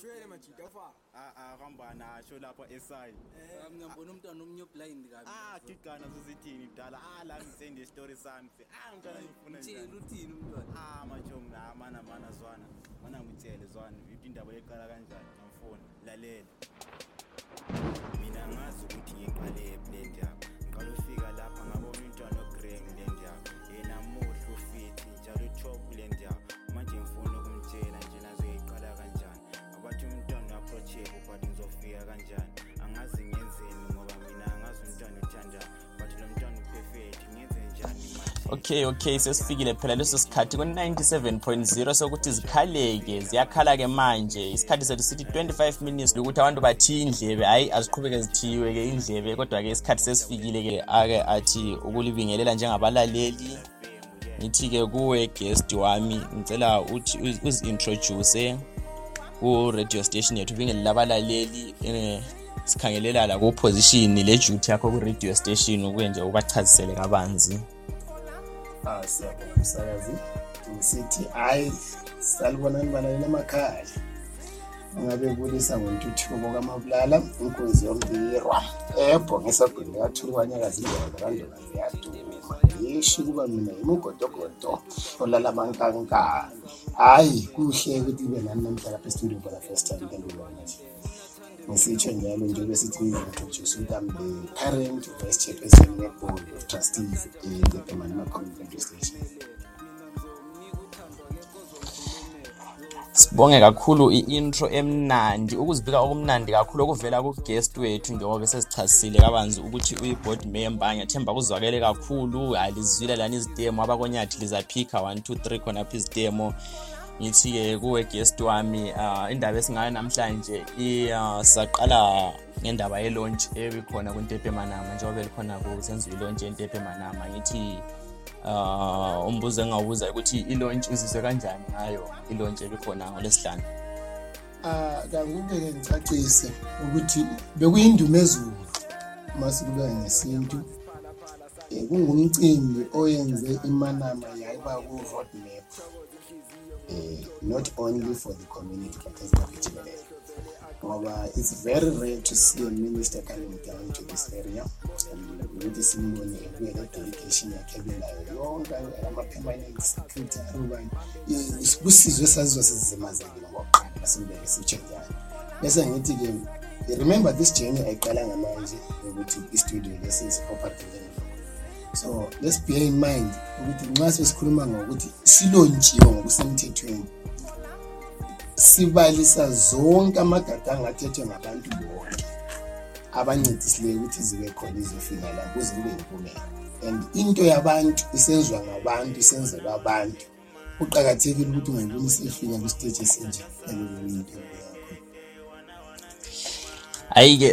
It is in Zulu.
shwele majida ufaka ahambana asho lapha esayi eh. ah, ngiyambona umntwana omunye oblind kabi agigana ah, sosithini kudala? Ah, Alami sende isitori sami. Se a mntwana ngifunatshela uthini umntwana? A matsho mna mana mana zwana. Mana ngitshele zwana. Iphi indaba yeqala kanjani? Namfoni lalela. Mina ngazi ukuthi ngiqale eplant yami but ngizofika kanjani? Angazi ngenzeni ngoba mina angazi umntwana uthandani but lo mntwana uperfect ngenze njani manje? Okay okay sesifikile phela leso sikhathi. Ku-97.0 sokuthi zikhaleke ziyakhala-ke manje. Isikhathi sethu sithi 25 minutes lokuthi abantu bathiye indlebe hhayi aziqhubeke zithiywe-ke indlebe kodwa-ke isikhathi sesifikile-ke ake athi ukulibingelela njengabalaleli. Ngithi-ke kuwe guest wami ngicela uthi uz- uzi-introduce ku-radio station yethu ubingelele abalaleli eh, sikhangelela la ku-position le-duty yakho ku-radio station ukuye nje ubachazisele kabanzi. Ah, siyabonga msakazi. Ngisithi hayi salibonani balaleli emakhaya? Ngabe kulisa ngontuthuko kamabulala inkunzi yombirwa ebho ngesagwini likathulukanyakazi indlela zakandona ziyaduma ngisho ukuba mina yimugodogodo olala mankankani. Hhayi kuhle ukuthi ibe nani namhla lapha estudio for the first time. Nje ngisitsho njalo njengoba sithi ngintroduce umntami the current vice chairperson we-board of trustees edepemanama community radio station sibonge kakhulu i-intro emnandi. Ukuzibika okumnandi kakhulu okuvela ku-guest wethu njengoba sesichasisile kabanzi ukuthi uyi-board member. Ngiyathemba kuzwakele kakhulu. Hayi lizwile lani izidemo abakonyathi lizaphikha 1 2 3 khonapho izidemo ngithi-ke kuwe guest wami uh, indaba esingayo namhlanje uh, saqala ngendaba ye-launch ebikhona kuntepe manama njengoba belikhona kusenziwa i-launch yentepe manama ngithi uh umbuzo engawubuza ukuthi i-launch uzizwe kanjani ngayo i-launch ebikhona ngolesihlanu Ah kangube-ke ngicacise ukuthi bekuyindumezulu masikubeka ngesintu. Um kungumcimbi oyenze imanama yayiba ku-road map um not only for the community but ezingabijibelele ngoba it's very rare to see a minister coming down to this area. Ukuthi simbone ebuye le-delegation yakhe ebelayo yonke ama-permanent secretary ubani Eh, kusizwe sazizwa sizimazekile ngokuqala simbeke sitsho njalo bese ngithi-ke remember this journey ayiqala ngamanje ukuthi istudio lesi is-operative so let's bear in mind ukuthi nxa sesikhuluma ngokuthi silontshiwe ngokusemthethweni sibalisa zonke amagadango athethwe ngabantu bonke abancedisileyo ukuthi zibe khona izofika la kuze kube yimpumela and into yabantu isenziwa ngabantu isenzelwa abantu. Kuqakathekile ukuthi ungayiboni isifika kwisiteji esinje elokuyinto yakho. Hhayi-ke